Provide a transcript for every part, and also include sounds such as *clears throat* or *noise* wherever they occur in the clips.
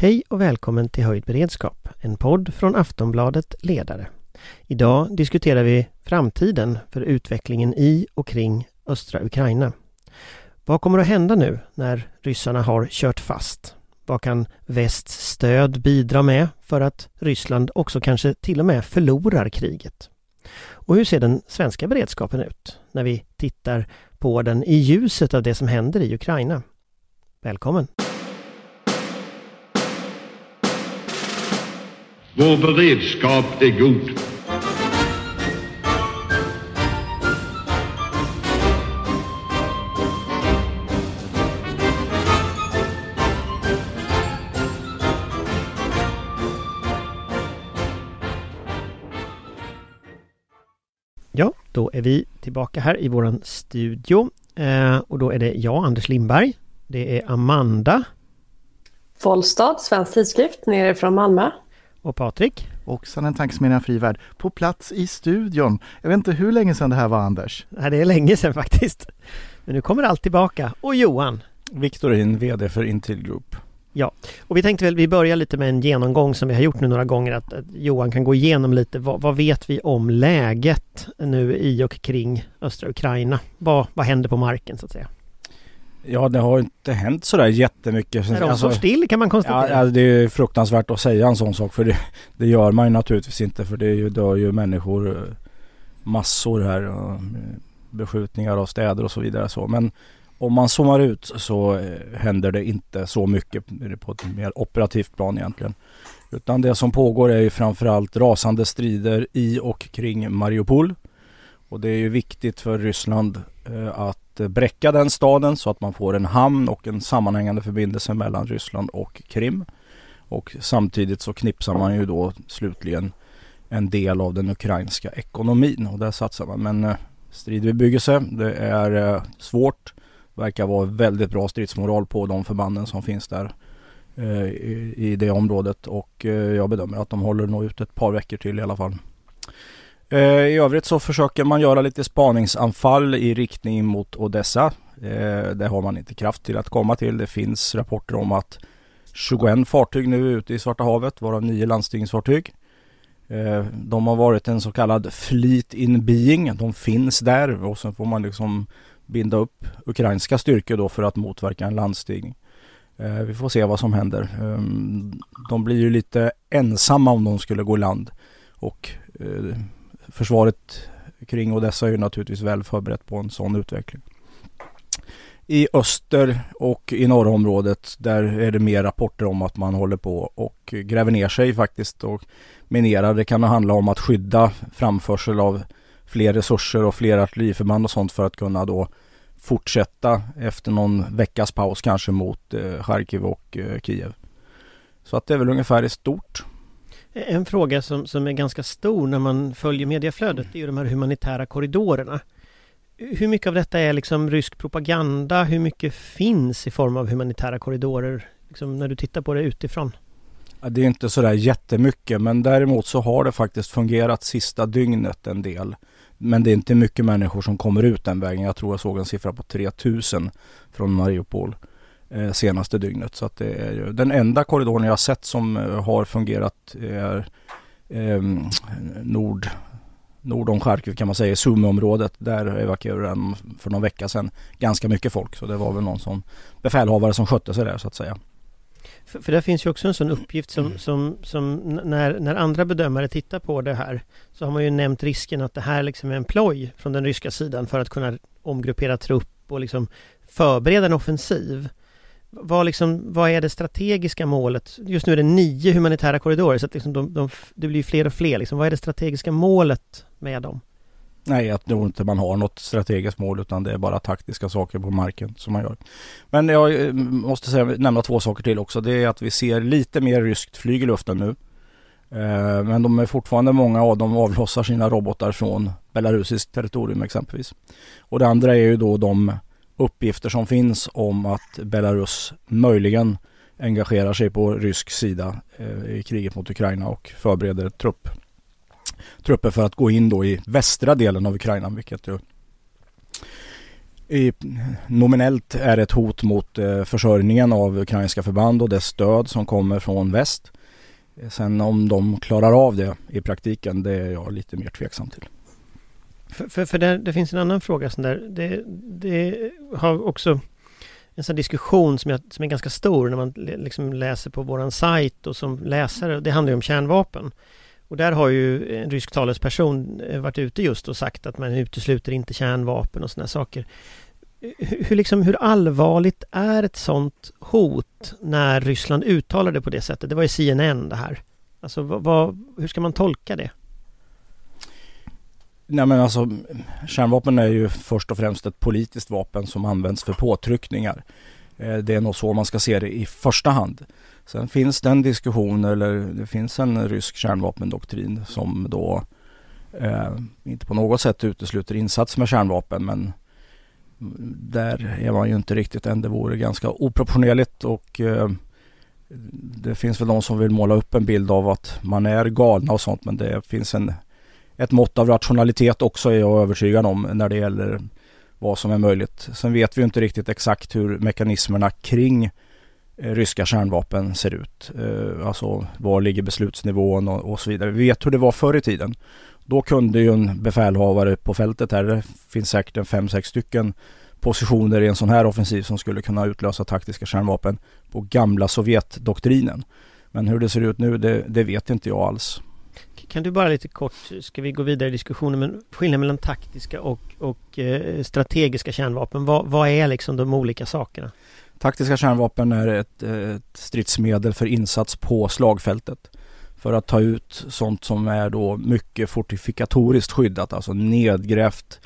Hej och välkommen till Höjd beredskap, en podd från Aftonbladet Ledare. Idag diskuterar vi framtiden för utvecklingen i och kring östra Ukraina. Vad kommer att hända nu när ryssarna har kört fast? Vad kan västs stöd bidra med för att Ryssland också kanske till och med förlorar kriget? Och hur ser den svenska beredskapen ut när vi tittar på den i ljuset av det som händer i Ukraina? Välkommen! Vår beredskap är god. Ja, då är vi tillbaka här i våran studio. Eh, och då är det jag, Anders Lindberg. Det är Amanda Follstad, Svensk Tidskrift, nere från Malmö. Och Patrik. Och sen en tankesmedjan Frivärd på plats i studion. Jag vet inte hur länge sedan det här var Anders. Nej, det är länge sedan faktiskt. Men nu kommer allt tillbaka. Och Johan. Viktorin, VD för Intil Group. Och vi tänkte väl vi börjar lite med en genomgång som vi har gjort nu några gånger att, att Johan kan gå igenom lite vad, vad vet vi om läget nu i och kring östra Ukraina? Vad, vad händer på marken så att säga? Ja, det har inte hänt sådär jättemycket. När de står still kan man konstatera. ja, det är fruktansvärt att säga en sån sak för det, det gör man ju naturligtvis inte för det är ju, dör ju människor eh, massor här. och, eh, Beskjutningar av städer och så vidare. Så. Men om man zoomar ut så eh, händer det inte så mycket på ett mer operativt plan egentligen. Utan det som pågår är ju framförallt rasande strider i och kring Mariupol. Och det är ju viktigt för Ryssland att bräcka den staden så att man får en hamn och en sammanhängande förbindelse mellan Ryssland och Krim. Och samtidigt så knipsar man ju då slutligen en del av den ukrainska ekonomin och där satsar man. Men eh, strid vid byggelse, det är eh, svårt. Verkar vara väldigt bra stridsmoral på de förbanden som finns där eh, i, det området och jag bedömer att de håller nog ut ett par veckor till i alla fall. Eh, I övrigt så försöker man göra lite spaningsanfall i riktning mot Odessa. Eh, det har man inte kraft till att komma till. Det finns rapporter om att 21 fartyg nu är ute i Svarta havet, varav 9 landstigningsfartyg. Eh, de har varit en så kallad fleet in being. De finns där och sen får man liksom binda upp ukrainska styrkor då för att motverka en landstigning. Vi får se vad som händer. Ehm, de blir ju lite ensamma om de skulle gå i land. Och försvaret kring Odessa är ju naturligtvis väl förberett på en sån utveckling. I öster och i norra området där är det mer rapporter om att man håller på och gräver ner sig faktiskt och minerar. Det kan handla om att skydda framförsel av fler resurser och fler artilleriförband och sånt för att kunna då fortsätta efter någon veckas paus kanske mot eh, Charkiv och eh, Kiev. Så att det är väl ungefär i stort. En fråga som, som är ganska stor när man följer medieflödet är ju de här humanitära korridorerna. Hur mycket av detta är liksom rysk propaganda? Hur mycket finns i form av humanitära korridorer? Liksom när du tittar på det utifrån. Det är inte sådär jättemycket men däremot så har det faktiskt fungerat sista dygnet en del. Men det är inte mycket människor som kommer ut den vägen. Jag tror jag såg en siffra på 3000 från Mariupol senaste dygnet. Så att det är ju den enda korridoren jag har sett som eh, har fungerat är eh, nord, nord om Charkiv kan man säga, Sumy-området. Där evakuerade de för någon vecka sedan ganska mycket folk. Så det var väl någon som befälhavare som skötte sig där så att säga. För, för det finns ju också en sån uppgift som, som, som n- när, när andra bedömare tittar på det här så har man ju nämnt risken att det här liksom är en ploj från den ryska sidan för att kunna omgruppera trupp och liksom förbereda en offensiv. Vad, liksom, vad är det strategiska målet? Just nu är det nio humanitära korridorer så att liksom de, de, det blir fler och fler. Liksom. Vad är det strategiska målet med dem? Nej, jag tror inte man har något strategiskt mål utan det är bara taktiska saker på marken som man gör. Men jag eh, måste säga, nämna två saker till också. Det är att vi ser lite mer ryskt flyg i luften nu. Eh, men de är fortfarande många av dem avlossar sina robotar från belarusiskt territorium exempelvis. Och det andra är ju då de uppgifter som finns om att Belarus möjligen engagerar sig på rysk sida eh, i kriget mot Ukraina och förbereder trupp trupper för att gå in då i västra delen av Ukraina vilket ju i, nominellt är ett hot mot eh, försörjningen av ukrainska förband och det stöd som kommer från väst. Sen om de klarar av det i praktiken, det är jag lite mer tveksam till. För, för, för där, det finns en annan fråga som där. Det, det har också en sån diskussion som, jag, som är ganska stor när man liksom läser på våran sajt och som läsare. Det handlar ju om kärnvapen. Och där har ju en rysk talesperson eh, varit ute just och sagt att man utesluter inte kärnvapen och sådana saker. Hur, liksom, hur allvarligt är ett sådant hot när Ryssland uttalar det på det sättet? Det var ju CNN det här. Alltså vad, vad, hur ska man tolka det? Nej men alltså kärnvapen är ju först och främst ett politiskt vapen som används för påtryckningar. Eh, det är nog så man ska se det i första hand. Sen finns det en diskussion eller det finns en rysk kärnvapendoktrin som då eh, inte på något sätt utesluter insats med kärnvapen men där är man ju inte riktigt än. Det vore ganska oproportionerligt och eh, det finns väl de som vill måla upp en bild av att man är galna och sånt men det finns en, ett mått av rationalitet också är jag övertygad om när det gäller vad som är möjligt. Sen vet vi inte riktigt exakt hur mekanismerna kring eh, ryska kärnvapen ser ut. Eh, alltså var ligger beslutsnivån och, och, så vidare. Vi vet hur det var förr i tiden. Då kunde ju en befälhavare på fältet här, det finns säkert en fem, sex stycken positioner i en sån här offensiv som skulle kunna utlösa taktiska kärnvapen på gamla Sovjetdoktrinen. Men hur det ser ut nu, det, det vet inte jag alls. Kan du bara lite kort, ska vi gå vidare i diskussionen, men skillnaden mellan taktiska och, och eh, strategiska kärnvapen, vad, vad, är liksom de olika sakerna? Taktiska kärnvapen är ett, ett stridsmedel för insats på slagfältet. För att ta ut sånt som är då mycket fortifikatoriskt skyddat, alltså nedgrävt.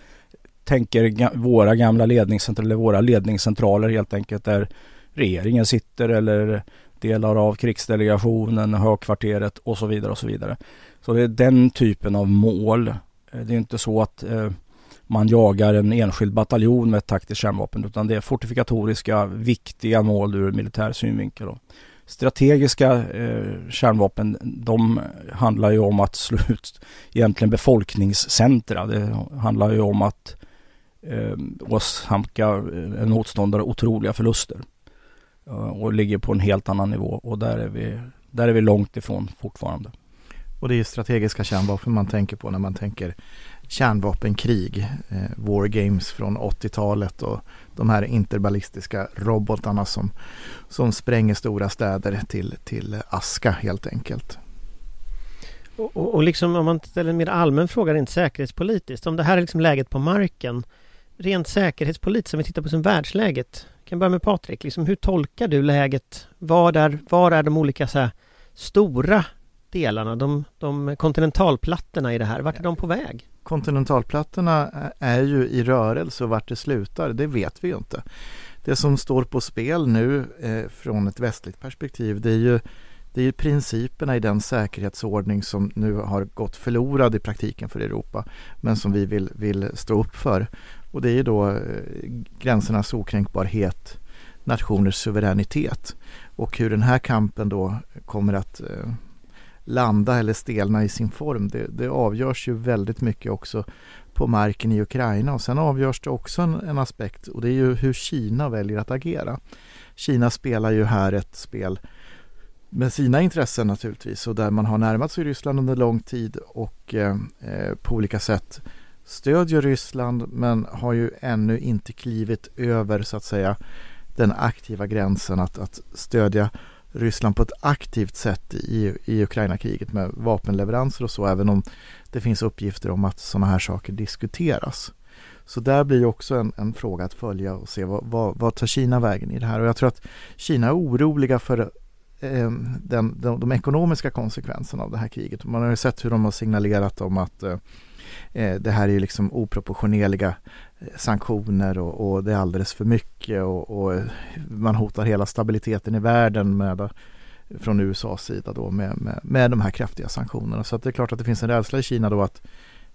Tänker våra gamla ledningscentraler, eller våra ledningscentraler helt enkelt där regeringen sitter eller delar av krigsdelegationen, högkvarteret och så vidare och så vidare. Så det är den typen av mål. Eh, det är inte så att eh, man jagar en enskild bataljon med ett taktiskt kärnvapen utan det är fortifikatoriska, viktiga mål ur militär synvinkel. Strategiska eh, kärnvapen de handlar ju om att slå ut egentligen befolkningscentra. Det handlar ju om att eh, åsamka eh, en motståndare otroliga förluster. Och ligger på en helt annan nivå. Och där är vi, där är vi långt ifrån fortfarande. Och det är strategiska kärnvapen man tänker på när man tänker kärnvapenkrig, eh, war games från 80-talet och de här interballistiska robotarna som, som spränger stora städer till, till aska helt enkelt. Och, och, och liksom om man ställer en mer allmän fråga rent säkerhetspolitiskt, om det här är liksom läget på marken, rent säkerhetspolitiskt, om vi tittar på som världsläget, kan börja med Patrik, liksom, hur tolkar du läget? Var är, var är de olika så här, stora delarna, de, de kontinentalplattorna i det här, vart är de på väg? Kontinentalplattorna är ju i rörelse och vart det slutar, det vet vi ju inte. Det som står på spel nu eh, från ett västligt perspektiv det är ju det är ju principerna i den säkerhetsordning som nu har gått förlorad i praktiken för Europa men som vi vill, vill stå upp för. Och det är ju då eh, gränsernas okränkbarhet, nationers suveränitet och hur den här kampen då kommer att eh, landa eller stelna i sin form. Det, det avgörs ju väldigt mycket också på marken i Ukraina och sen avgörs det också en, en, aspekt och det är ju hur Kina väljer att agera. Kina spelar ju här ett spel med sina intressen naturligtvis och där man har närmat sig Ryssland under lång tid och eh, eh på olika sätt stödjer Ryssland men har ju ännu inte klivit över så att säga den aktiva gränsen att, att stödja Ryssland på ett aktivt sätt i, i Ukraina-kriget med vapenleveranser och så, även om det finns uppgifter om att sådana här saker diskuteras. Så där blir också en, en fråga att följa och se vad, vad, vad, tar Kina vägen i det här? Och jag tror att Kina är oroliga för eh, den, de, de, ekonomiska konsekvenserna av det här kriget. Man har ju sett hur de har signalerat om att eh, eh Eh, det här är liksom oproportionerliga eh, sanktioner och, och, det är alldeles för mycket och, och, eh, man hotar hela stabiliteten i världen med, från USAs sida då med, med, med de här kraftiga sanktionerna. Så att det är klart att det finns en rädsla i Kina då att,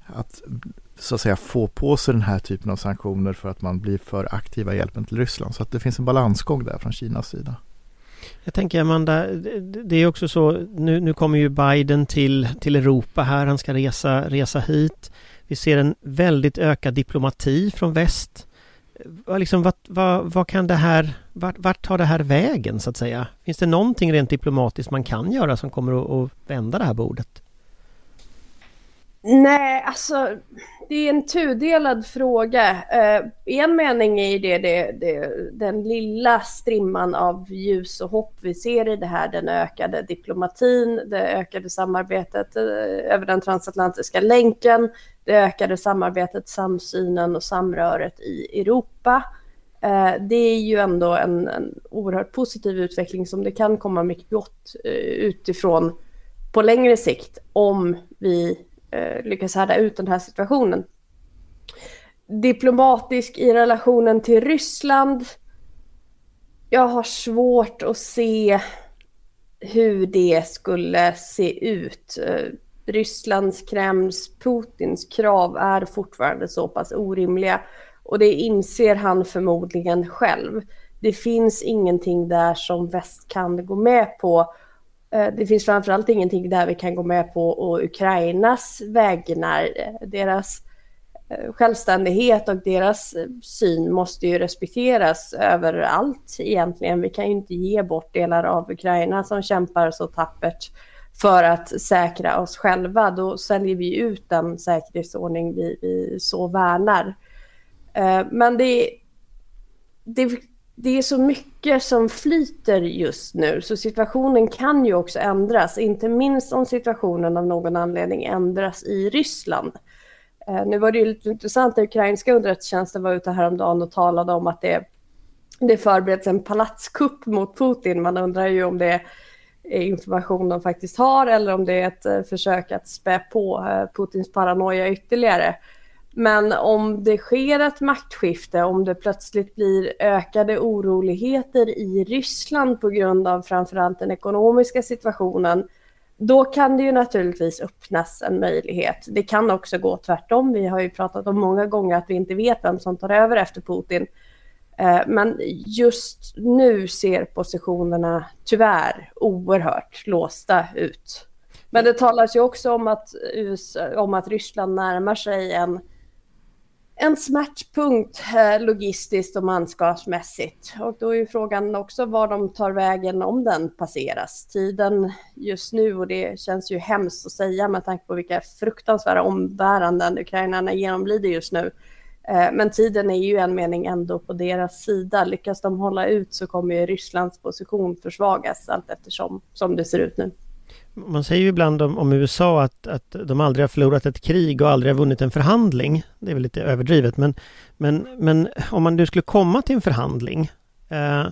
att så att säga få på sig den här typen av sanktioner för att man blir för aktiva i hjälpen till Ryssland. Så att det finns en balansgång där från Kinas sida. Jag tänker Amanda, det är också så, nu, nu kommer ju Biden till, till Europa här, han ska resa, resa hit. Vi ser en väldigt ökad diplomati från väst. liksom, vad, vad, vad kan det här, vart, vart tar det här vägen så att säga? Finns det någonting rent diplomatiskt man kan göra som kommer att, att vända det här bordet? Nej, alltså det är en tudelad fråga. Uh, en mening är det, det, det, den lilla strimman av ljus och hopp vi ser i det här, den ökade diplomatin, det ökade samarbetet uh, över den transatlantiska länken, det ökade samarbetet, samsynen och samröret i Europa. Uh, det är ju ändå en, en oerhört positiv utveckling som det kan komma mycket gott utifrån på längre sikt om vi eh, lyckas härda ut den här situationen. Diplomatisk i relationen till Ryssland. Jag har svårt att se hur det skulle se ut. Eh, Rysslands, Kremls, Putins krav är fortfarande så pass orimliga och det inser han förmodligen själv. Det finns ingenting där som väst kan gå med på Eh, det finns framförallt ingenting där vi kan gå med på och Ukrainas vägnar. Deras eh, självständighet och deras eh, syn måste ju respekteras överallt egentligen. Vi kan ju inte ge bort delar av Ukraina som kämpar så tappert för att säkra oss själva. Då säljer vi ut den säkerhetsordning vi, vi så värnar. Men det, det det är så mycket som flyter just nu så situationen kan ju också ändras, inte minst om situationen av någon anledning ändras i Ryssland. Eh, nu var det ju lite intressant den ukrainska underrättelsetjänsten var ute häromdagen och talade om att det, det förbereds en palatskupp mot Putin. Man undrar ju om det är information de faktiskt har eller om det är ett eh, försök att spä på eh, Putins paranoia ytterligare. Men om det sker ett maktskifte, om det plötsligt blir ökade oroligheter i Ryssland på grund av framförallt den ekonomiska situationen, då kan det ju naturligtvis öppnas en möjlighet. Det kan också gå tvärtom. Vi har ju pratat om många gånger att vi inte vet vem som tar över efter Putin. Eh, men just nu ser positionerna tyvärr oerhört låsta ut. Men det talas ju också om att, USA, om att Ryssland närmar sig en en smärtpunkt eh, logistiskt och manskapsmässigt. Och då är ju frågan också var de tar vägen om den passeras. Tiden just nu, och det känns ju hemskt att säga med tanke på vilka fruktansvärda ombäranden ukrainarna genomlider just nu. Eh, men tiden är ju en mening ändå på deras sida. Lyckas de hålla ut så kommer ju Rysslands position försvagas allt eftersom som det ser ut nu. Man säger ju ibland om, om, USA att, att de aldrig har förlorat ett krig och aldrig har vunnit en förhandling. Det är väl lite överdrivet men, men, men om man nu skulle komma till en förhandling eh,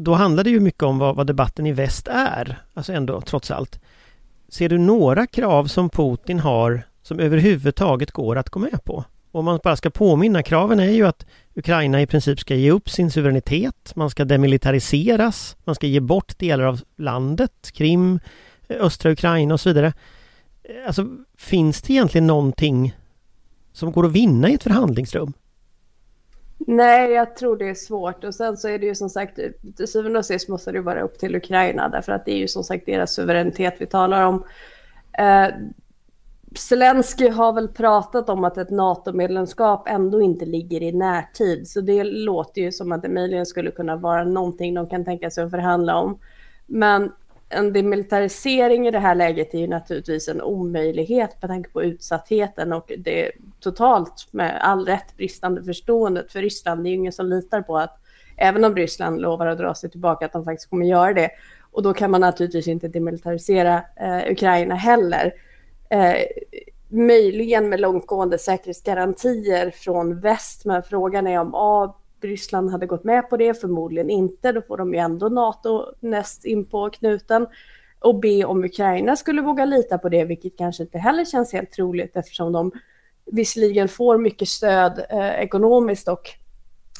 då handlar det ju mycket om vad, vad, debatten i väst är, alltså ändå trots allt. Ser du några krav som Putin har som överhuvudtaget går att gå med på? Om man bara ska påminna, kraven är ju att Ukraina i princip ska ge upp sin suveränitet, man ska demilitariseras, man ska ge bort delar av landet, Krim, östra Ukraina och så vidare. Eh, alltså, finns det egentligen någonting som går att vinna i ett förhandlingsrum? Nej, jag tror det är svårt. Och sen så är det ju som sagt, till syvende och sist måste det vara upp till Ukraina, därför att det är ju som sagt deras suveränitet vi talar om. Eh, Zelensky har väl pratat om att ett NATO-medlemskap ändå inte ligger i närtid, så det låter ju som att det möjligen skulle kunna vara någonting de kan tänka sig att förhandla om. Men en demilitarisering i det här läget är ju naturligtvis en omöjlighet med tanke på utsattheten och det totalt med all rätt bristande förståendet för Ryssland. Det är ju ingen som litar på att även om Ryssland lovar att dra sig tillbaka att de faktiskt kommer göra det. Och då kan man naturligtvis inte demilitarisera eh, Ukraina heller. Eh, möjligen med långtgående säkerhetsgarantier från väst, men frågan är om A, Ryssland hade gått med på det, förmodligen inte, då får de ju ändå NATO näst in på knuten. Och B, om Ukraina skulle våga lita på det, vilket kanske inte heller känns helt troligt eftersom de visserligen får mycket stöd eh, ekonomiskt och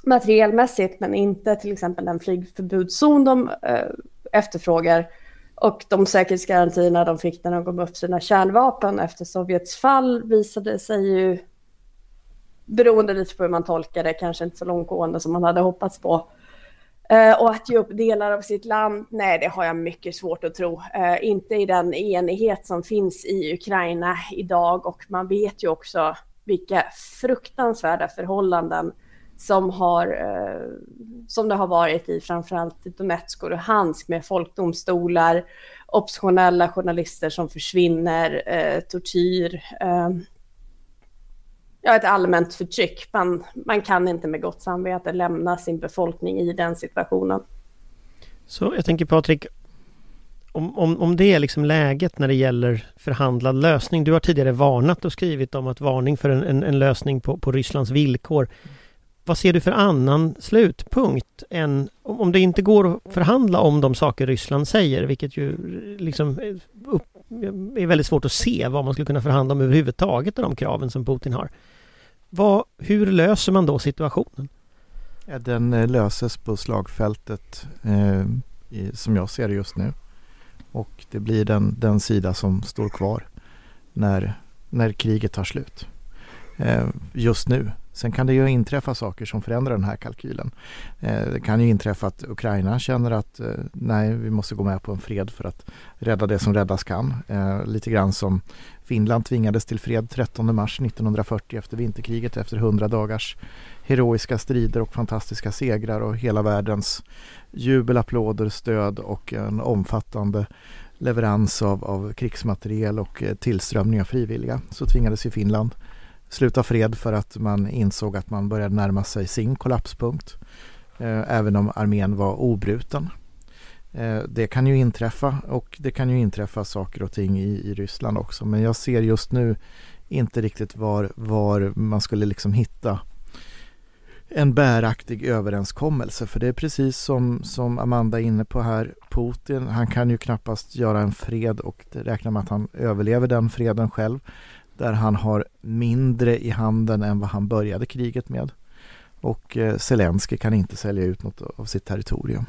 materielmässigt, men inte till exempel den flygförbudszon de eh, efterfrågar och de säkerhetsgarantierna de fick när de gav upp sina kärnvapen efter Sovjets fall visade sig ju, beroende lite på hur man tolkar det, kanske inte så långtgående som man hade hoppats på. Eh, och att ge upp delar av sitt land, nej det har jag mycket svårt att tro. Eh, inte i den enighet som finns i Ukraina idag och man vet ju också vilka fruktansvärda förhållanden som, har, eh, som det har varit i framförallt Donetsk och Luhansk med folkdomstolar, oppositionella journalister som försvinner, tortyr, ja, ett allmänt förtryck. Man, man kan inte med gott samvete lämna sin befolkning i den situationen. Så jag tänker Patrik, om, om, om det är liksom läget när det gäller förhandlad lösning. Du har tidigare varnat och skrivit om att varning för en, en, en lösning på, på Rysslands villkor. Vad ser du för annan slutpunkt än om det inte går att förhandla om de saker Ryssland säger, vilket ju liksom upp, är väldigt svårt att se vad man skulle kunna förhandla om överhuvudtaget av de kraven som Putin har. Vad, hur löser man då situationen? Ja, den eh, löses på slagfältet eh, i, som jag ser det just nu. Och det blir den, den sida som står kvar när, när kriget tar slut. Eh, just nu. Sen kan det ju inträffa saker som förändrar den här kalkylen. Eh, det kan ju inträffa att Ukraina känner att eh, nej, vi måste gå med på en fred för att rädda det som räddas kan. Eh, lite grann som Finland tvingades till fred 13 mars 1940 efter vinterkriget efter 100 dagars heroiska strider och fantastiska segrar och hela världens jubel, applåder, stöd och en omfattande leverans av, av krigsmateriel och tillströmning av frivilliga så tvingades ju Finland sluta fred för att man insåg att man började närma sig sin kollapspunkt. Eh, även om armén var obruten. Eh, det kan ju inträffa och det kan ju inträffa saker och ting i, i Ryssland också men jag ser just nu inte riktigt var, var man skulle liksom hitta en bäraktig överenskommelse. För det är precis som, som Amanda är inne på här, Putin, han kan ju knappast göra en fred och räkna med att han överlever den freden själv. Där han har mindre i handen än vad han började kriget med. Och eh, Zelensky kan inte sälja ut något av sitt territorium.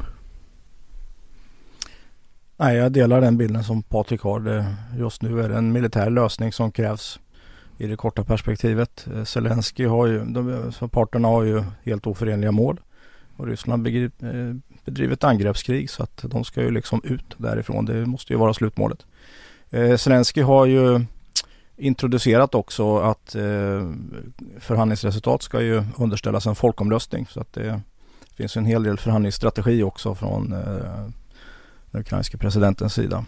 Nej, jag delar den bilden som Patrik har. Just nu är det en militär lösning som krävs i det korta perspektivet. Eh, Zelensky har ju, de, parterna har ju helt oförenliga mål. Och Ryssland eh, bedriver ett angreppskrig så att de ska ju liksom ut därifrån. Det måste ju vara slutmålet. Eh, Zelensky har ju introducerat också att eh, förhandlingsresultat ska ju underställas en folkomröstning. Så att det finns en hel del förhandlingsstrategi också från eh, den ukrainska presidentens sida.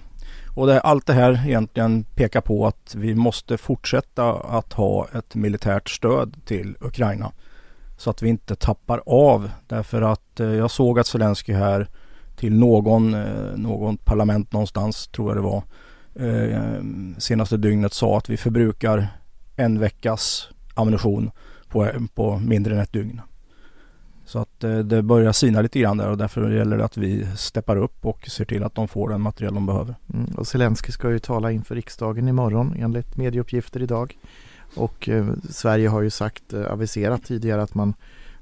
Och det, allt det här egentligen pekar på att vi måste fortsätta att ha ett militärt stöd till Ukraina. Så att vi inte tappar av. Därför att eh, jag såg att Zelensky här till någon, eh, någon parlament någonstans, tror jag det var, eh, senaste dygnet sa att vi förbrukar en veckas ammunition på, på mindre än ett dygn. Så att eh, det börjar sina lite grann där och därför gäller det att vi steppar upp och ser till att de får den material de behöver. Mm, och Zelensky ska ju tala inför riksdagen imorgon enligt medieuppgifter idag. Och eh, Sverige har ju sagt, eh, aviserat tidigare att man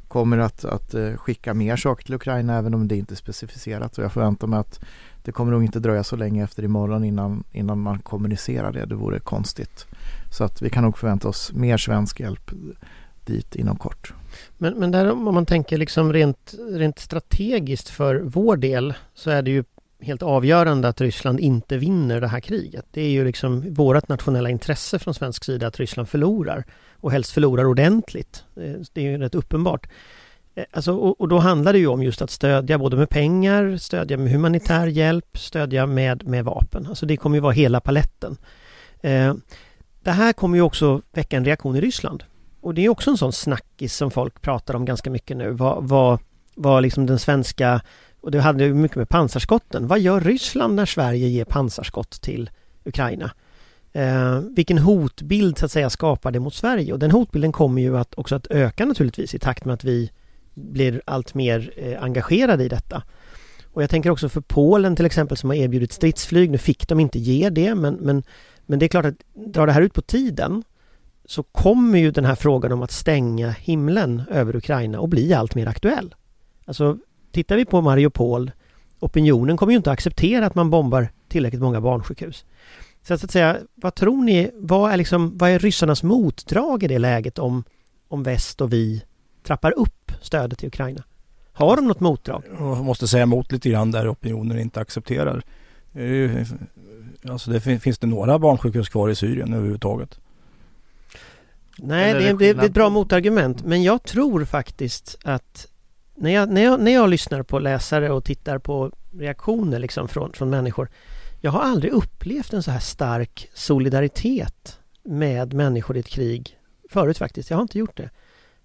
kommer att, att eh, skicka mer saker till Ukraina även om det inte är specificerat. Och jag förväntar mig att det kommer nog inte dröja så länge efter imorgon innan, innan man kommunicerar det. Det vore konstigt. Så att vi kan nog förvänta oss mer svensk hjälp dit inom kort. Men, men där om man tänker liksom rent, rent strategiskt för vår del så är det ju helt avgörande att Ryssland inte vinner det här kriget. Det är ju liksom vårt nationella intresse från svensk sida att Ryssland förlorar och helst förlorar ordentligt. Eh, det är ju rätt uppenbart. Eh, alltså, och, och, då handlar det ju om just att stödja både med pengar, stödja med humanitär hjälp, stödja med, med vapen. Alltså det kommer ju vara hela paletten. Eh, det här kommer ju också väcka en reaktion i Ryssland. Och det är också en sån snackis som folk pratar om ganska mycket nu. Vad, vad, vad liksom den svenska, och det hade ju mycket med pansarskotten. Vad gör Ryssland när Sverige ger pansarskott till Ukraina? Eh, vilken hotbild så att säga skapar det mot Sverige? Och den hotbilden kommer ju att också att öka naturligtvis i takt med att vi blir allt mer eh, engagerade i detta. Och jag tänker också för Polen till exempel som har erbjudit stridsflyg. Nu fick de inte ge det men, men, men det är klart att drar det här ut på tiden så kommer ju den här frågan om att stänga himlen över Ukraina att bli allt mer aktuell. Alltså tittar vi på Mariupol opinionen kommer ju inte acceptera att man bombar tillräckligt många barnsjukhus. Så att, säga, vad tror ni, vad är, liksom, vad är ryssarnas motdrag i det läget om, om väst och vi trappar upp stödet till Ukraina? Har de något motdrag? Jag måste säga emot lite grann där opinionen inte accepterar. Alltså det finns det några barnsjukhus kvar i Syrien överhuvudtaget? Nej, det är är, det är ett bra motargument. Men jag tror faktiskt att när jag, när jag, när jag lyssnar på läsare och tittar på reaktioner liksom från, från människor. Jag har aldrig upplevt en så här stark solidaritet med människor i ett krig förut faktiskt. Jag har inte gjort det.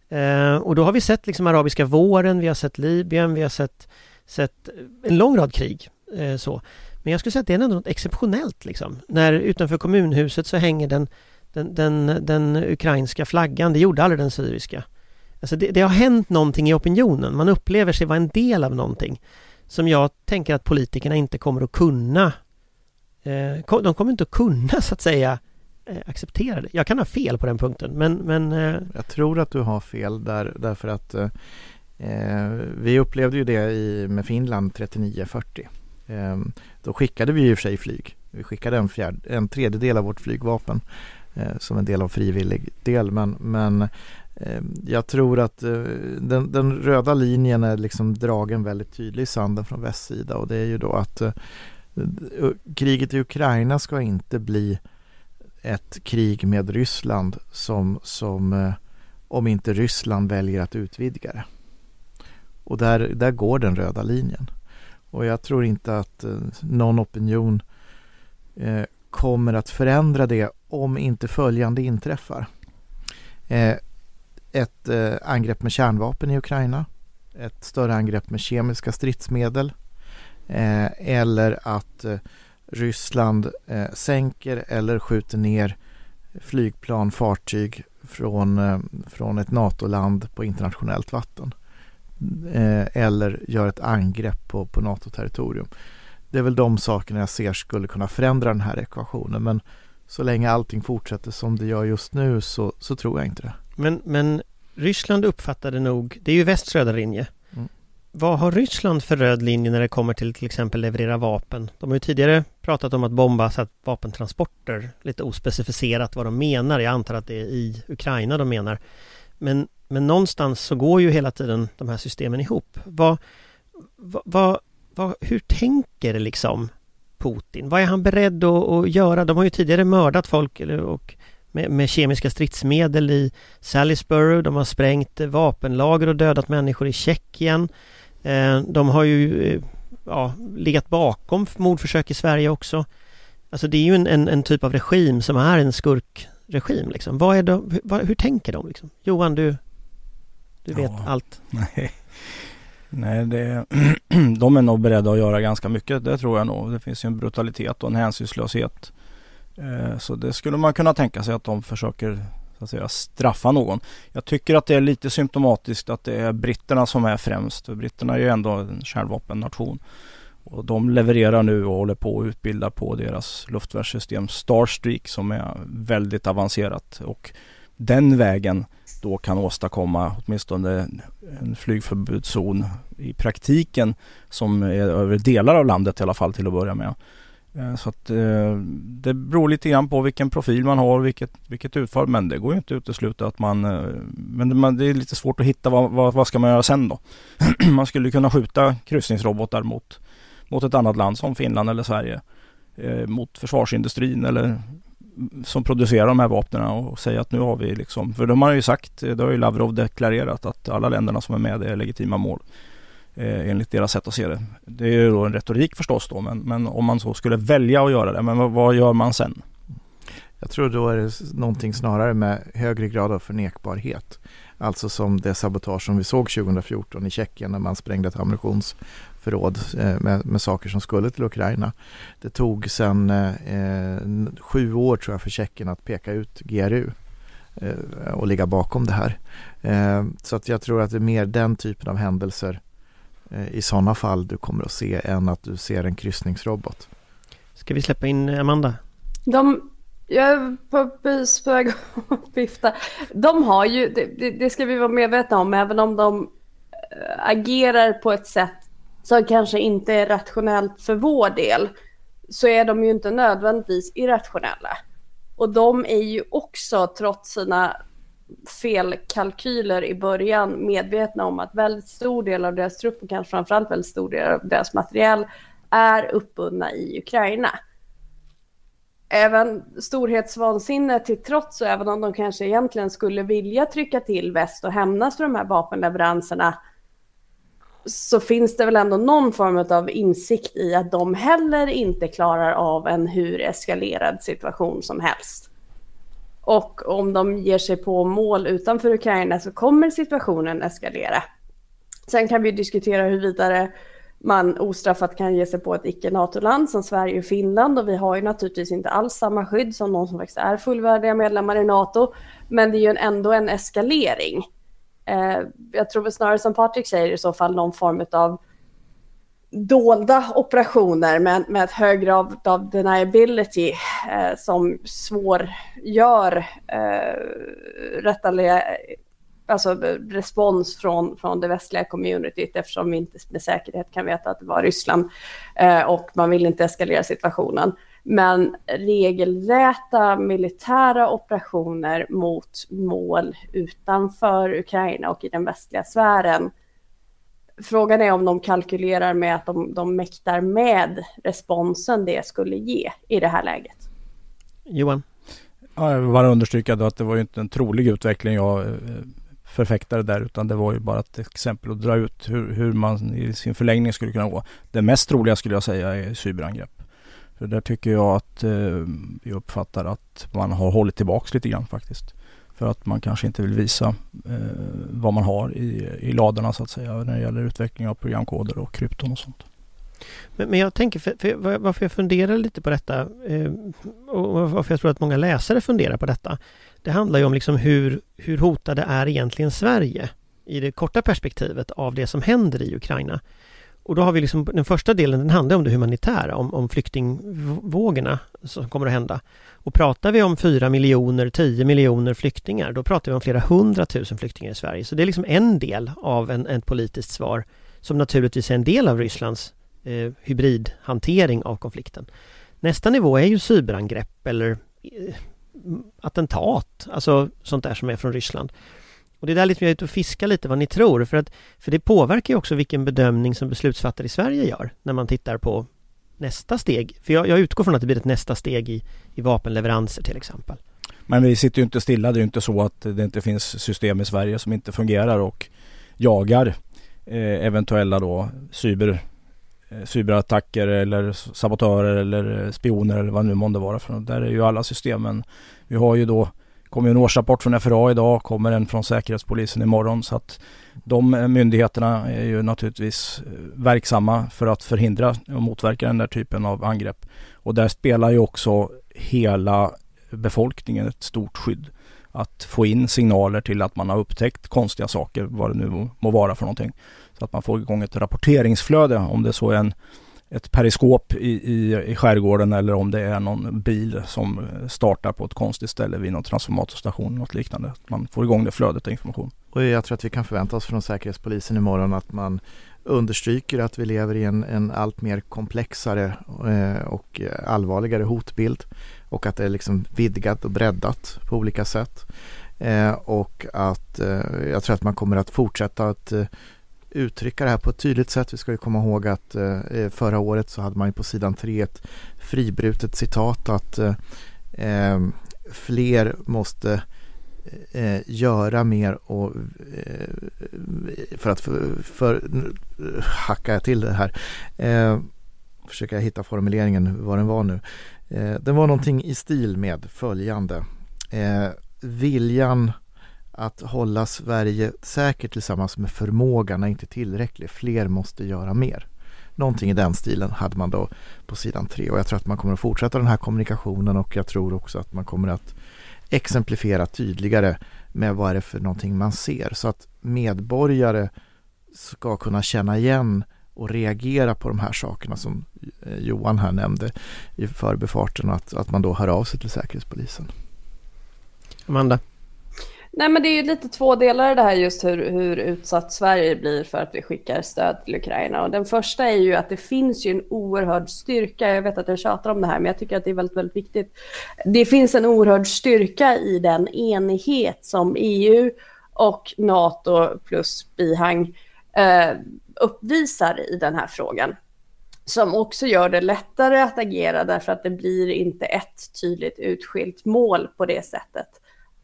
Eh, och då har vi sett liksom arabiska våren, vi har sett Libyen, vi har sett, sett en lång rad krig. Eh, så. Men jag skulle säga att det är ändå något exceptionellt liksom. När utanför kommunhuset så hänger den den, den, den ukrainska flaggan, det gjorde aldrig den syriska. Alltså det, det har hänt någonting i opinionen, man upplever sig vara en del av någonting som jag tänker att politikerna inte kommer att kunna eh, de kommer inte att kunna så att säga Eh, acceptera det. Jag kan ha fel på den punkten men, men eh, Jag tror att du har fel där därför att eh, eh vi upplevde ju det i, med Finland 39-40. Eh, då skickade vi i och för sig flyg. Vi skickade en, fjärd, en tredjedel av vårt flygvapen eh, som en del av frivillig del. Men, men eh, jag tror att eh, den, den röda linjen är liksom dragen väldigt tydlig i sanden från västsida och det är ju då att eh, kriget i Ukraina ska inte bli ett krig med Ryssland som, som eh, om inte Ryssland väljer att utvidga det. Och där, där går den röda linjen. Och jag tror inte att eh, någon opinion eh, kommer att förändra det om inte följande inträffar. Eh, ett eh, angrepp med kärnvapen i Ukraina, ett större angrepp med kemiska stridsmedel eh, eller att eh, Ryssland eh, sänker eller skjuter ner flygplan, fartyg från, eh, från ett NATO-land på internationellt vatten. Eh, eller gör ett angrepp på, på NATO-territorium. Det är väl de sakerna jag ser skulle kunna förändra den här ekvationen. Men så länge allting fortsätter som det gör just nu så, så tror jag inte det. Men, men Ryssland uppfattade nog, det är ju västs röda linje. Vad har Ryssland för röd linje när det kommer till till exempel leverera vapen? De har ju tidigare pratat om att bomba så att vapentransporter, lite ospecificerat vad de menar. Jag antar att det är i Ukraina de menar. Men, men någonstans så går ju hela tiden de här systemen ihop. Vad, vad, vad, hur tänker liksom Putin? Vad är han beredd att, att göra? De har ju tidigare mördat folk och med, med kemiska stridsmedel i Salisbury. De har sprängt vapenlager och dödat människor i Tjeckien. Eh, de har ju eh, ja, legat bakom mordförsök i Sverige också. Alltså det är ju en, en, en typ av regim som är en skurkregim liksom. Vad är de, hur, vad, hur tänker de liksom? Johan, du, du vet Ja. allt. *laughs* Nej, Nej det, *clears throat* de är nog beredda att göra ganska mycket. Det tror jag nog. Det finns ju en brutalitet och en hänsynslöshet. Eh, Så det skulle man kunna tänka sig att de försöker så att säga, straffa någon. Jag tycker att det är lite symptomatiskt att det är britterna som är främst. För britterna är ju ändå en kärnvapennation. Och de levererar nu och håller på att utbilda på deras luftvärnssystem Starstreak som är väldigt avancerat. Och den vägen då kan åstadkomma åtminstone en- en flygförbudszon i praktiken som är över delar av landet i alla fall till att börja med. Eh, så att eh, det beror lite grann på vilken profil man har och vilket, vilket utfall. Men det går ju inte att utesluta att man... Eh, men det är lite svårt att hitta vad, vad, vad ska man göra sen då? *clears throat* man skulle kunna skjuta kryssningsrobotar mot, mot ett annat land som Finland eller Sverige. Mot försvarsindustrin eller som producerar de här vapnen och säga att nu har vi liksom, för de har ju sagt, det har ju Lavrov deklarerat att alla länderna som är med är legitima mål. Eh, enligt deras sätt att se det. Det är ju då en retorik förstås då men, men om man så skulle välja att göra det, men vad, vad gör man sen? Jag tror då är det någonting snarare med högre grad av förnekbarhet. Alltså som det sabotage som vi såg 2014 i Tjeckien när man sprängde ett ammunitionsförråd eh, med, med saker som skulle till Ukraina. Det tog sedan eh, sju år tror jag för Tjeckien att peka ut GRU eh, och ligga bakom det här. Eh, så att jag tror att det är mer den typen av händelser i sådana fall du kommer att se än att du ser en kryssningsrobot. Ska vi släppa in Amanda? De, jag är på precis på väg att vifta. De har ju, det, det, det ska vi vara medvetna om, även om de eh, agerar på ett sätt som kanske inte är rationellt för vår del, så är de ju inte nödvändigtvis irrationella. Och de är ju också, trots sina felkalkyler i början, medvetna om att väldigt stor del av deras trupp och kanske framförallt väldigt stor del av deras materiell är uppbundna i Ukraina. även storhetsvansinne till trots och även om de kanske egentligen skulle vilja trycka till väst och hämnas för de här vapenleveranserna så finns det väl ändå någon form av insikt i att de heller inte klarar av en hur eskalerad situation som helst. Och om de ger sig på mål utanför Ukraina så kommer situationen eskalera. Sen kan vi diskutera hur vidare man ostraffat kan ge sig på ett icke-NATO-land som Sverige och Finland och vi har ju naturligtvis inte alls samma skydd som de som faktiskt är fullvärdiga medlemmar i NATO. Men det är ju ändå en eskalering. Eh, jag tror väl snarare som Patrik säger i så fall någon form av dolda operationer med, med ett hög grad av deniability eh, som svårgör eh, rättaliga, alltså respons från, från det västliga communityt eftersom vi inte med säkerhet kan veta att det var Ryssland eh, och man vill inte eskalera situationen. Men regelräta militära operationer mot mål utanför Ukraina och i den västliga sfären. Frågan är om de kalkylerar med att de, de mäktar med responsen det skulle ge i det här läget. Johan? Ja, jag vill bara understryka att det var ju inte en trolig utveckling jag eh, förfäktade där utan det var ju bara ett exempel att dra ut hur, hur man i sin förlängning skulle kunna gå. Det mest troliga skulle jag säga är cyberangrepp. För där tycker jag att eh, vi uppfattar att man har hållit tillbaks lite grann faktiskt. För att man kanske inte vill visa eh, vad man har i, i ladorna så att säga när det gäller utveckling av programkoder och krypton och sånt. Men, men jag tänker, för, för, varför jag funderar lite på detta eh, och varför jag tror att många läsare funderar på detta. Det handlar ju om liksom hur, hur hotade är egentligen Sverige i det korta perspektivet av det som händer i Ukraina. Och då har vi liksom den första delen, den handlar om det humanitära, om, om flyktingvågorna som kommer att hända. Och pratar vi om 4 miljoner, 10 miljoner flyktingar, då pratar vi om flera hundratusen flyktingar i Sverige. Så det är liksom en del av en, ett politiskt svar som naturligtvis är en del av Rysslands eh, hybridhantering av konflikten. Nästa nivå är ju cyberangrepp eller eh, attentat, alltså sånt där som är från Ryssland. Och det är där liksom jag är ute och fiskar lite vad ni tror för att för det påverkar ju också vilken bedömning som beslutsfattare i Sverige gör när man tittar på nästa steg. För jag, jag utgår från att det blir ett nästa steg i, i vapenleveranser till exempel. Men vi sitter ju inte stilla. Det är ju inte så att det inte finns system i Sverige som inte fungerar och jagar eh, eventuella då cyber, eh, cyberattacker eller sabotörer eller eh, spioner eller vad nu månde vara. För där är ju alla systemen. Vi har ju då kommer en årsrapport från FRA idag, kommer en från Säkerhetspolisen imorgon. Så att de eh, myndigheterna är ju naturligtvis eh, verksamma för att förhindra och motverka den där typen av angrepp. Och där spelar ju också hela befolkningen ett stort skydd. Att få in signaler till att man har upptäckt konstiga saker, vad det nu må vara för någonting. Så att man får igång ett rapporteringsflöde om det så är en ett periskop i, i, i skärgården eller om det är någon bil som startar på ett konstigt ställe vid någon transformatorstation något liknande. Att Man får igång det flödet av information. Och jag tror att vi kan förvänta oss från Säkerhetspolisen imorgon att man understryker att vi lever i en, en allt mer komplexare eh, och allvarligare hotbild och att det är liksom vidgat och breddat på olika sätt. Eh, och att eh, jag tror att man kommer att fortsätta att eh, uttrycka det här på ett tydligt sätt. Vi ska ju komma ihåg att eh, eh förra året så hade man ju på sidan 3 ett fribrutet citat att eh, eh fler måste eh, eh, göra mer och eh, för att för, för, hacka jag till det här eh, försöka hitta formuleringen vad den var nu. Eh, den var någonting i stil med följande. viljan att hålla Sverige säkert tillsammans med förmågan är inte tillräcklig. Fler måste göra mer. Någonting i den stilen hade man då på sidan tre och jag tror att man kommer att fortsätta den här kommunikationen och jag tror också att man kommer att exemplifiera tydligare med vad är det för någonting man ser så att medborgare ska kunna känna igen och reagera på de här sakerna som eh, Johan här nämnde i förbifarten och att, att man då hör av sig till Säkerhetspolisen. Amanda? Nej men det är ju lite två delar det här just hur, hur utsatt Sverige blir för att vi skickar stöd till Ukraina. Och den första är ju att det finns ju en oerhörd styrka. Jag vet att jag tjatar om det här men jag tycker att det är väldigt, väldigt viktigt. Det finns en oerhörd styrka i den enighet som EU och NATO plus bihang eh, uppvisar i den här frågan. som också gör det lättare att agera därför att det blir inte ett tydligt utskilt mål på det sättet.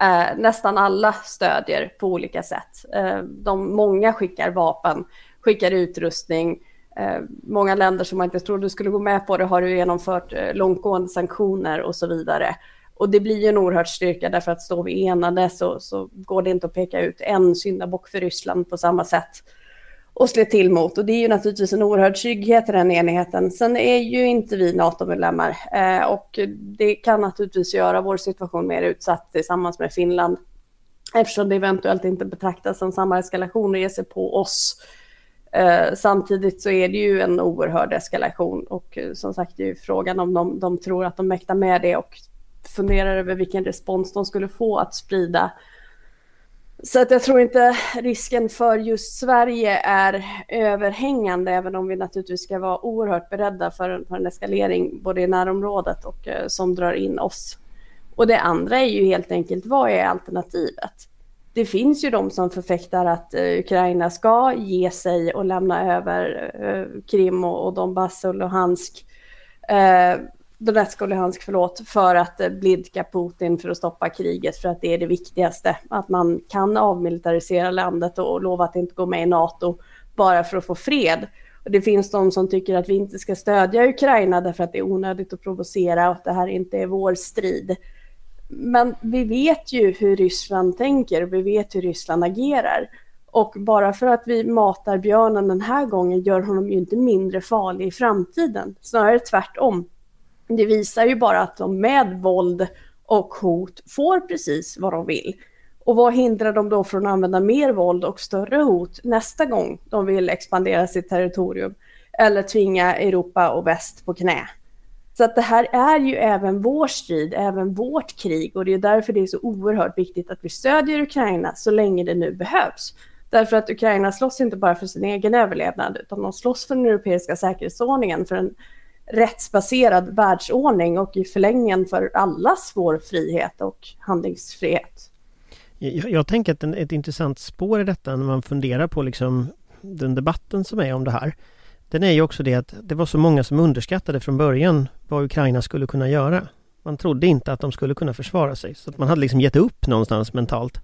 Eh, nästan alla stödjer på olika sätt. Eh, de, många skickar vapen, skickar utrustning. Eh, många länder som man inte trodde skulle gå med på det har ju genomfört eh, långtgående sanktioner och så vidare. Och det blir ju en oerhört styrka därför att står vi enade så, så går det inte att peka ut en syndabock för Ryssland på samma sätt och slå till mot. Och det är ju naturligtvis en oerhörd trygghet i den enigheten. Sen är ju inte vi NATO-medlemmar eh, och det kan naturligtvis göra vår situation mer utsatt tillsammans med Finland eftersom det eventuellt inte betraktas som samma eskalation och ger sig på oss. Eh, samtidigt så är det ju en oerhörd eskalation och eh, som sagt det är ju frågan om de, de tror att de mäktar med det och funderar över vilken respons de skulle få att sprida så att jag tror inte risken för just Sverige är överhängande, även om vi naturligtvis ska vara oerhört beredda för en, för en eskalering både i närområdet och eh, som drar in oss. Och det andra är ju helt enkelt, vad är alternativet? Det finns ju de som förfäktar att eh, Ukraina ska ge sig och lämna över eh, Krim och, och Donbass och Luhansk Donetsk och Luhansk, förlåt, för att eh, blidka Putin för att stoppa kriget, för att det är det viktigaste. Att man kan avmilitarisera landet och lova att inte gå med i NATO bara för att få fred. Och det finns de som tycker att vi inte ska stödja Ukraina därför att det är onödigt att provocera och att det här inte är vår strid. Men vi vet ju hur Ryssland tänker och vi vet hur Ryssland agerar. Och bara för att vi matar björnen den här gången gör honom ju inte mindre farlig i framtiden. Snarare tvärtom. Det visar ju bara att de med våld och hot får precis vad de vill. Och vad hindrar dem då från att använda mer våld och större hot nästa gång de vill expandera sitt territorium eller tvinga Europa och väst på knä? Så att det här är ju även vår strid, även vårt krig och det är därför det är så oerhört viktigt att vi stödjer Ukraina så länge det nu behövs. Därför att Ukraina slåss inte bara för sin egen överlevnad utan de slåss för den europeiska säkerhetsordningen, för en rättsbaserad världsordning och i förlängningen för allas vår frihet och handlingsfrihet. Jag, jag tänker att en, ett intressant spår i detta när man funderar på liksom den debatten som är om det här. Den är ju också det att det var så många som underskattade från början vad Ukraina skulle kunna göra. Man trodde inte att de skulle kunna försvara sig. Så att man hade liksom gett upp någonstans mentalt.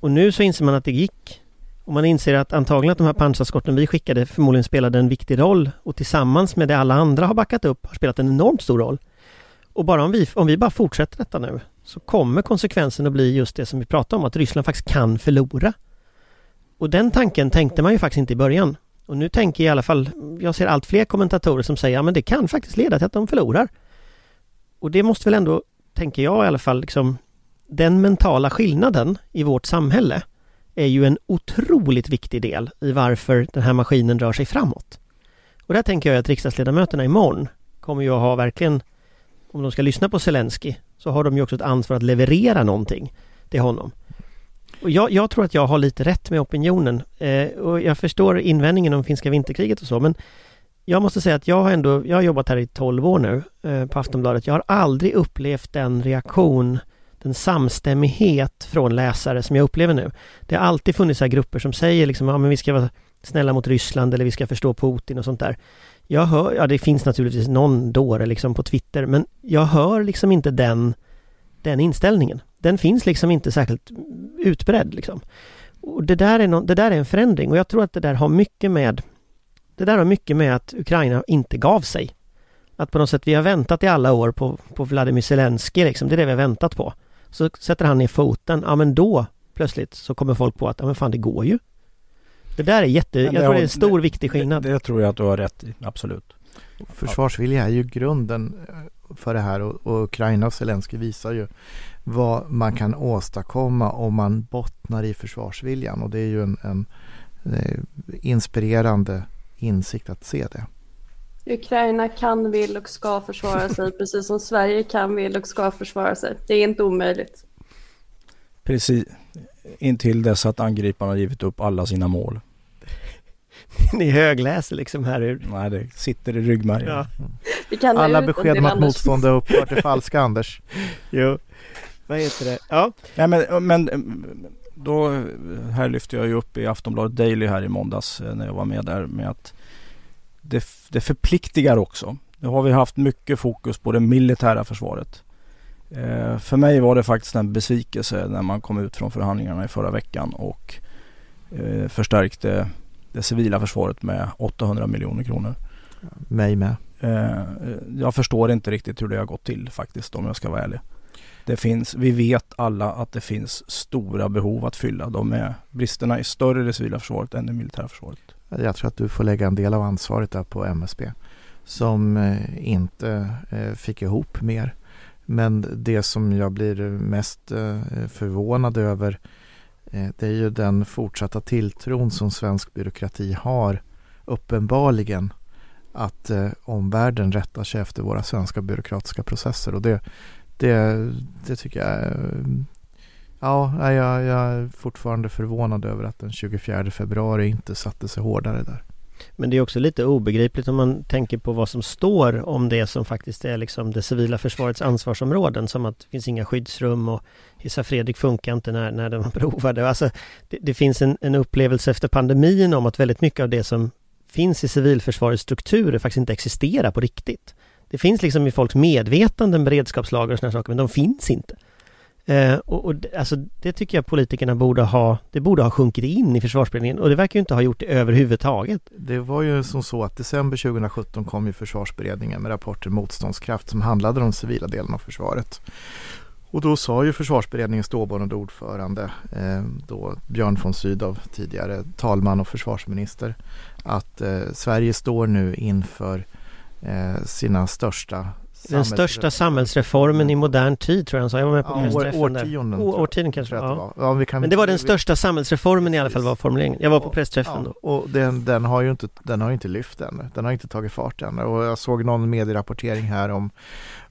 Och nu så inser man att det gick. Och man inser att antagligen att de här pansarskotten vi skickade förmodligen spelade en viktig roll och tillsammans med det alla andra har backat upp har spelat en enormt stor roll. Och bara om vi, om vi bara fortsätter detta nu så kommer konsekvensen att bli just det som vi pratade om, att Ryssland faktiskt kan förlora. Och den tanken tänkte man ju faktiskt inte i början. Och nu tänker i alla fall, jag ser allt fler kommentatorer som säger, att ja, det kan faktiskt leda till att de förlorar. Och det måste väl ändå, tänker jag i alla fall, liksom den mentala skillnaden i vårt samhälle är ju en otroligt viktig del i varför den här maskinen rör sig framåt. Och där tänker jag att riksdagsledamöterna imorgon kommer ju att ha verkligen, om de ska lyssna på Zelensky, så har de ju också ett ansvar att leverera någonting till honom. Och jag, jag tror att jag har lite rätt med opinionen eh, och jag förstår invändningen om finska vinterkriget och så, men jag måste säga att jag har ändå, jag har jobbat här i 12 år nu eh, på Aftonbladet. Jag har aldrig upplevt den reaktion den samstämmighet från läsare som jag upplever nu. Det har alltid funnits här grupper som säger liksom, ja men vi ska vara snälla mot Ryssland eller vi ska förstå Putin och sånt där. Jag hör, ja det finns naturligtvis någon dåre liksom på Twitter, men jag hör liksom inte den, den inställningen. Den finns liksom inte särskilt utbredd liksom. Och det där, är no, det där är en förändring och jag tror att det där har mycket med Det där har mycket med att Ukraina inte gav sig. Att på något sätt, vi har väntat i alla år på, på Vladimir Zelensky liksom, det är det vi har väntat på. Så sätter han ner foten, ja men då plötsligt så kommer folk på att, ja men fan det går ju. Det där är jätte, jag tror det är en stor det, viktig skillnad. Det, det, tror jag att du har rätt i, absolut. Försvarsvilja är ju grunden eh, för det här och, och Ukraina och Zelensky visar ju vad man kan åstadkomma om man bottnar i försvarsviljan och det är ju en, en, en eh, inspirerande insikt att se det. Ukraina kan, vill och ska försvara sig *laughs* precis som Sverige kan, vill och ska försvara sig. Det är inte omöjligt. Precis, intill dess att angriparna har givit upp alla sina mål. *laughs* Ni högläser liksom här ur... Nej, det sitter i ryggmärgen. Ja. *laughs* Alla besked om att motstånd är upphört är falska, Anders. Jo, vad heter det? Ja. Nej, men, men då, här lyfte jag ju upp i Aftonbladet Daily här i måndags eh, när jag var med där med att det, det förpliktigar också. Nu har vi haft mycket fokus på det militära försvaret. Eh, för mig var det faktiskt en besvikelse när man kom ut från förhandlingarna i förra veckan och eh, förstärkte det civila försvaret med 800 miljoner kronor. Mig med. Eh, jag förstår inte riktigt hur det har gått till faktiskt om jag ska vara ärlig. Det finns, vi vet alla att det finns stora behov att fylla. De är, bristerna är större i det civila försvaret än i det militära försvaret. Jag tror att du får lägga en del av ansvaret där på MSB som eh, inte eh, fick ihop mer. Men det som jag blir mest eh, förvånad över det är ju den fortsatta tilltron som svensk byråkrati har uppenbarligen att omvärlden rättar sig efter våra svenska byråkratiska processer och det, det, det tycker jag Ja, jag, jag är fortfarande förvånad över att den 24 februari inte satte sig hårdare där. Men det är också lite obegripligt om man tänker på vad som står om det som faktiskt är liksom det civila försvarets ansvarsområden som att det finns inga skyddsrum och Hissa Fredrik funkar inte när, när de *laughs* provade. Alltså, det, det finns en, en upplevelse efter pandemin om att väldigt mycket av det som finns i civilförsvarets strukturer faktiskt inte existerar på riktigt. Det finns liksom i folks medvetanden beredskapslager och sådana saker men de finns inte. Eh, och, och alltså, det tycker jag politikerna borde ha, det borde ha sjunkit in i försvarsberedningen och det verkar ju inte ha gjort det överhuvudtaget. Det var ju som så att december 2017 kom ju försvarsberedningen med rapporten Motståndskraft som handlade om civila delen av försvaret. Och då sa ju försvarsberedningens dåvarande ordförande, eh, då Björn von Sydow, tidigare talman och försvarsminister, att eh, Sverige står nu inför eh, sina största den största samhällsreformen i modern tid tror jag han sa. Jag var med på ja, pressträffen årtionden, där. årtionden kanske. Ja. Det ja, kan, Men det var den största samhällsreformen i alla fall var formuleringen. Jag var på pressträffen då. Och den, den, har ju inte, den har inte lyft än. Den har inte tagit fart än. Och jag såg någon medierapportering här om,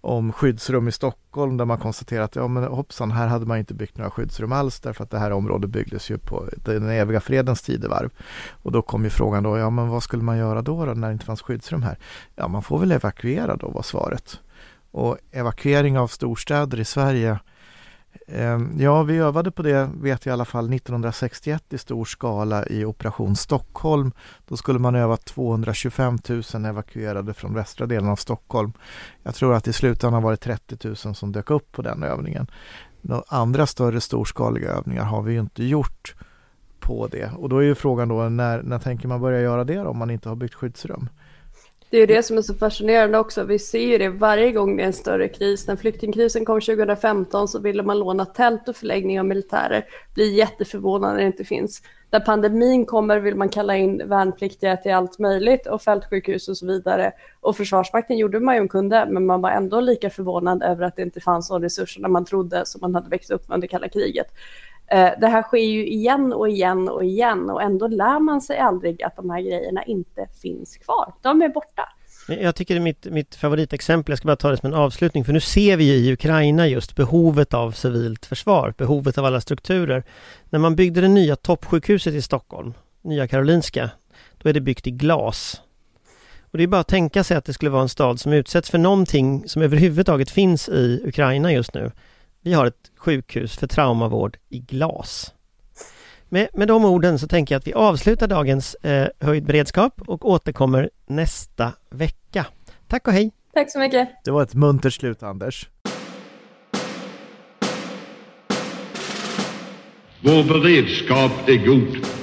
om skyddsrum i Stockholm där man konstaterat att ja men hoppsan, här hade man inte byggt några skyddsrum alls därför att det här området byggdes ju på den eviga fredens tidevarv. Och då kom ju frågan då, ja men vad skulle man göra då, då när det inte fanns skyddsrum här? Ja, man får väl evakuera då var svaret. Och evakuering av storstäder i Sverige Ehm, ja, vi övade på det, vet jag i alla fall, 1961 i stor skala i Operation Stockholm. Då skulle man öva 225 000 evakuerade från västra delen av Stockholm. Jag tror att i slutändan var det 30 000 som dök upp på den övningen. Några andra större storskaliga övningar har vi ju inte gjort på det. Och då är ju frågan då, när, när tänker man börja göra det då, om man inte har byggt skyddsrum? Det är ju det som är så fascinerande också. Vi ser ju det varje gång det är en större kris. När flyktingkrisen kom 2015 så ville man låna tält och förläggning av militärer. Blir jätteförvånad när det inte finns. När pandemin kommer vill man kalla in värnpliktiga till allt möjligt och fältsjukhus och så vidare. Och Försvarsmakten gjorde man ju en kunde, men man var ändå lika förvånad över att det inte fanns de resurserna man trodde som man hade växt upp under kalla kriget. Eh, det här sker ju igen och igen och igen och ändå lär man sig aldrig att de här grejerna inte finns kvar. De är borta. Jag tycker det är mitt, mitt favoritexempel, jag ska bara ta det som en avslutning, för nu ser vi ju i Ukraina just behovet av civilt försvar, behovet av alla strukturer. När man byggde det nya toppsjukhuset i Stockholm, Nya Karolinska, då är det byggt i glas. Och det är bara att tänka sig att det skulle vara en stad som utsätts för någonting som överhuvudtaget finns i Ukraina just nu. Vi har ett sjukhus för traumavård i glas. Med, med de orden så tänker jag att vi avslutar dagens eh, höjd beredskap och återkommer nästa vecka. Tack och hej! Tack så mycket! Det var ett muntert slut Anders. Vår beredskap är god.